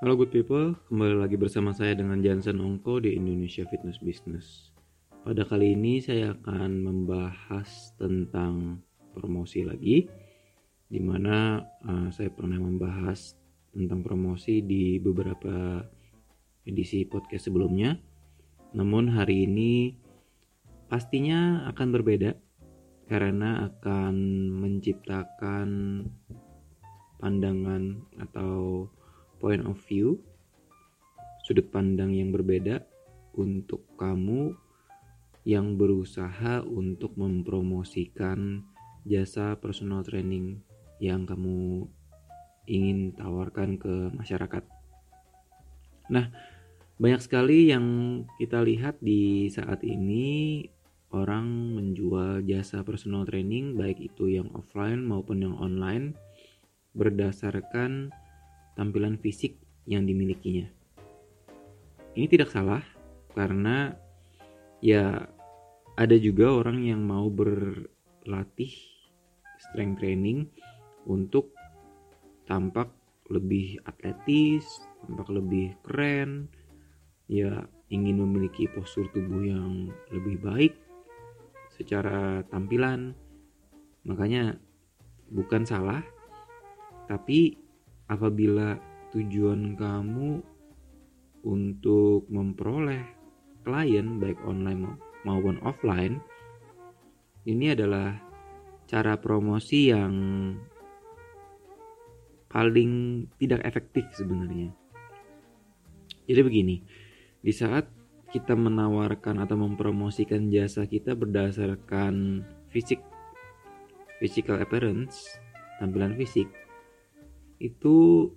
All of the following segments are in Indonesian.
Halo good people, kembali lagi bersama saya dengan Jansen Ongko di Indonesia Fitness Business. Pada kali ini saya akan membahas tentang promosi lagi, di mana uh, saya pernah membahas tentang promosi di beberapa edisi podcast sebelumnya. Namun hari ini pastinya akan berbeda karena akan menciptakan pandangan atau point of view, sudut pandang yang berbeda untuk kamu yang berusaha untuk mempromosikan jasa personal training yang kamu ingin tawarkan ke masyarakat. Nah, banyak sekali yang kita lihat di saat ini orang menjual jasa personal training baik itu yang offline maupun yang online berdasarkan tampilan fisik yang dimilikinya. Ini tidak salah karena ya ada juga orang yang mau berlatih strength training untuk tampak lebih atletis, tampak lebih keren, ya ingin memiliki postur tubuh yang lebih baik secara tampilan. Makanya bukan salah, tapi apabila tujuan kamu untuk memperoleh klien baik online maupun offline, ini adalah cara promosi yang paling tidak efektif sebenarnya. Jadi begini, di saat kita menawarkan atau mempromosikan jasa kita berdasarkan fisik physical appearance tampilan fisik itu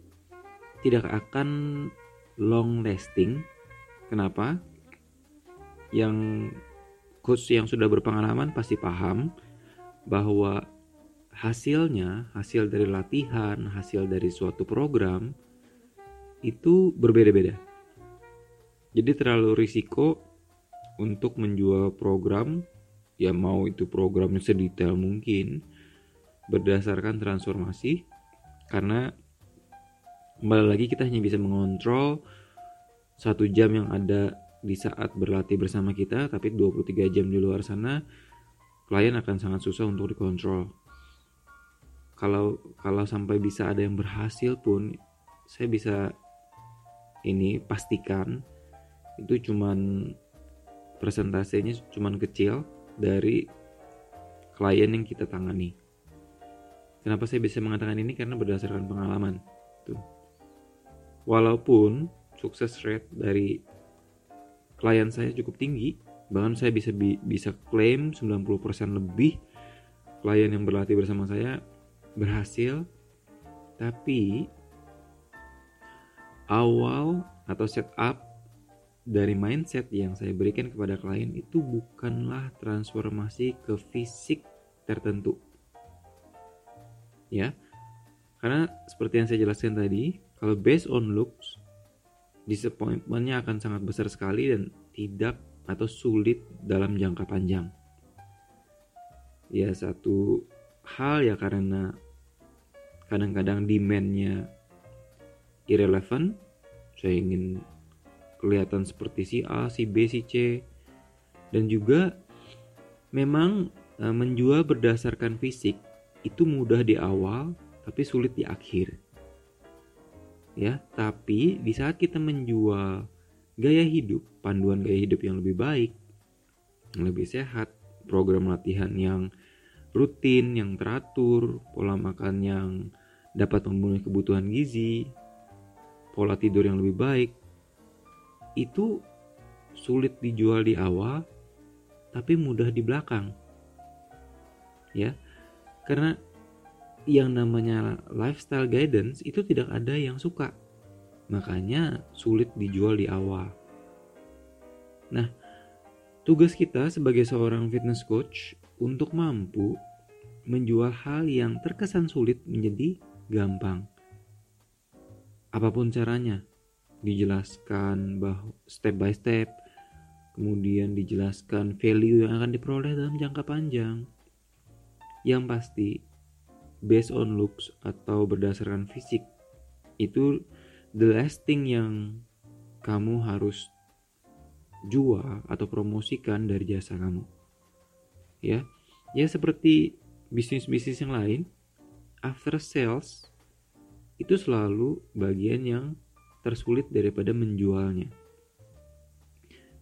tidak akan long lasting. Kenapa? Yang coach yang sudah berpengalaman pasti paham bahwa hasilnya hasil dari latihan hasil dari suatu program itu berbeda-beda. Jadi terlalu risiko untuk menjual program ya mau itu programnya sedetail mungkin berdasarkan transformasi karena kembali lagi kita hanya bisa mengontrol satu jam yang ada di saat berlatih bersama kita tapi 23 jam di luar sana klien akan sangat susah untuk dikontrol kalau kalau sampai bisa ada yang berhasil pun saya bisa ini pastikan itu cuman persentasenya cuman kecil dari klien yang kita tangani. Kenapa saya bisa mengatakan ini? Karena berdasarkan pengalaman. Tuh. Walaupun sukses rate dari klien saya cukup tinggi, bahkan saya bisa bi bisa klaim 90% lebih klien yang berlatih bersama saya berhasil, tapi awal atau setup dari mindset yang saya berikan kepada klien itu bukanlah transformasi ke fisik tertentu. Ya. Karena seperti yang saya jelaskan tadi, kalau based on looks, disappointmentnya akan sangat besar sekali dan tidak atau sulit dalam jangka panjang. Ya satu hal ya karena kadang-kadang demandnya irrelevant. Saya ingin kelihatan seperti si A, si B, si C. Dan juga memang e, menjual berdasarkan fisik itu mudah di awal tapi sulit di akhir. Ya, tapi di saat kita menjual gaya hidup, panduan gaya hidup yang lebih baik, yang lebih sehat, program latihan yang rutin, yang teratur, pola makan yang dapat memenuhi kebutuhan gizi, pola tidur yang lebih baik, itu sulit dijual di awal tapi mudah di belakang ya karena yang namanya lifestyle guidance itu tidak ada yang suka. Makanya sulit dijual di awal. Nah tugas kita sebagai seorang fitness coach untuk mampu menjual hal yang terkesan sulit menjadi gampang. Apa pun caranya dijelaskan bahwa step by step kemudian dijelaskan value yang akan diperoleh dalam jangka panjang yang pasti based on looks atau berdasarkan fisik itu the last thing yang kamu harus jual atau promosikan dari jasa kamu. Ya. Ya seperti bisnis-bisnis yang lain, after sales itu selalu bagian yang tersulit daripada menjualnya.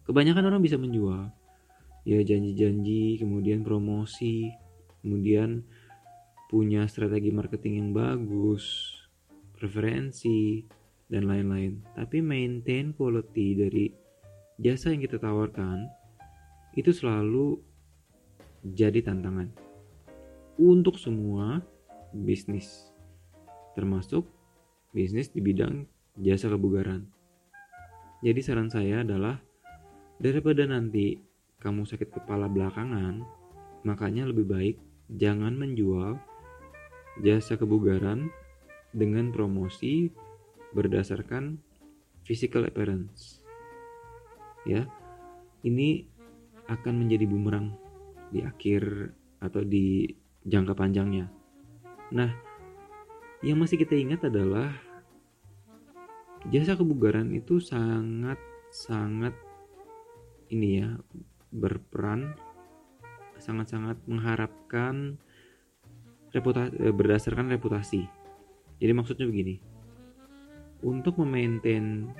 Kebanyakan orang bisa menjual, ya janji-janji, kemudian promosi, kemudian punya strategi marketing yang bagus, preferensi, dan lain-lain. Tapi maintain quality dari jasa yang kita tawarkan itu selalu jadi tantangan untuk semua bisnis, termasuk bisnis di bidang jasa kebugaran. Jadi saran saya adalah daripada nanti kamu sakit kepala belakangan, makanya lebih baik jangan menjual jasa kebugaran dengan promosi berdasarkan physical appearance. Ya. Ini akan menjadi bumerang di akhir atau di jangka panjangnya. Nah, yang masih kita ingat adalah jasa kebugaran itu sangat sangat ini ya berperan sangat-sangat mengharapkan reputasi eh, berdasarkan reputasi. Jadi maksudnya begini. Untuk memaintain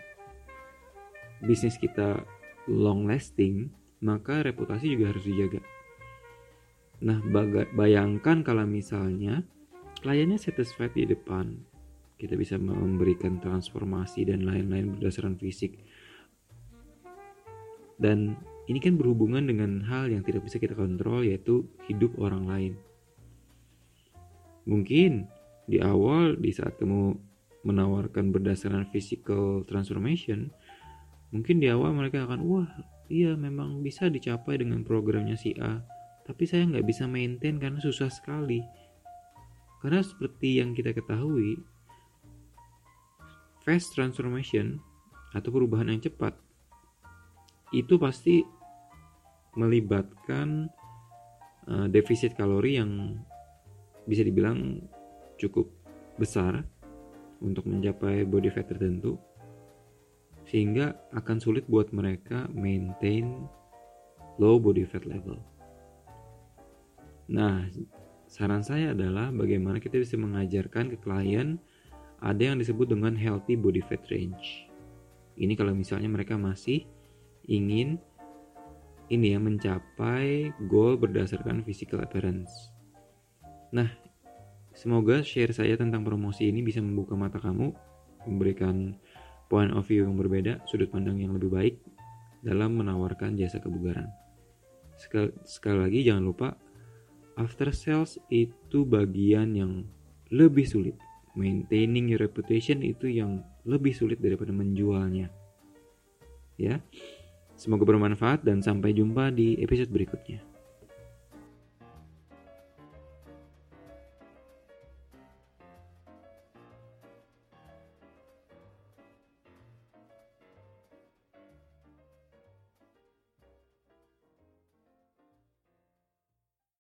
bisnis kita long lasting, maka reputasi juga harus dijaga. Nah, bayangkan kalau misalnya kliennya satisfied di depan, kita bisa memberikan transformasi dan lain-lain berdasarkan fisik. Dan ini kan berhubungan dengan hal yang tidak bisa kita kontrol yaitu hidup orang lain. Mungkin di awal di saat kamu menawarkan berdasarkan physical transformation, mungkin di awal mereka akan wah iya memang bisa dicapai dengan programnya si A tapi saya nggak bisa maintain karena susah sekali karena seperti yang kita ketahui fast transformation atau perubahan yang cepat itu pasti melibatkan uh, defisit kalori yang bisa dibilang cukup besar untuk mencapai body fat tertentu sehingga akan sulit buat mereka maintain low body fat level. Nah, saran saya adalah bagaimana kita bisa mengajarkan ke klien ada yang disebut dengan healthy body fat range. Ini kalau misalnya mereka masih ingin ini ya mencapai goal berdasarkan physical appearance. Nah, semoga share saya tentang promosi ini bisa membuka mata kamu, memberikan point of view yang berbeda, sudut pandang yang lebih baik dalam menawarkan jasa kebugaran. Sekali, sekali lagi jangan lupa after sales itu bagian yang lebih sulit. Maintaining your reputation itu yang lebih sulit daripada menjualnya. Ya. Semoga bermanfaat dan sampai jumpa di episode berikutnya.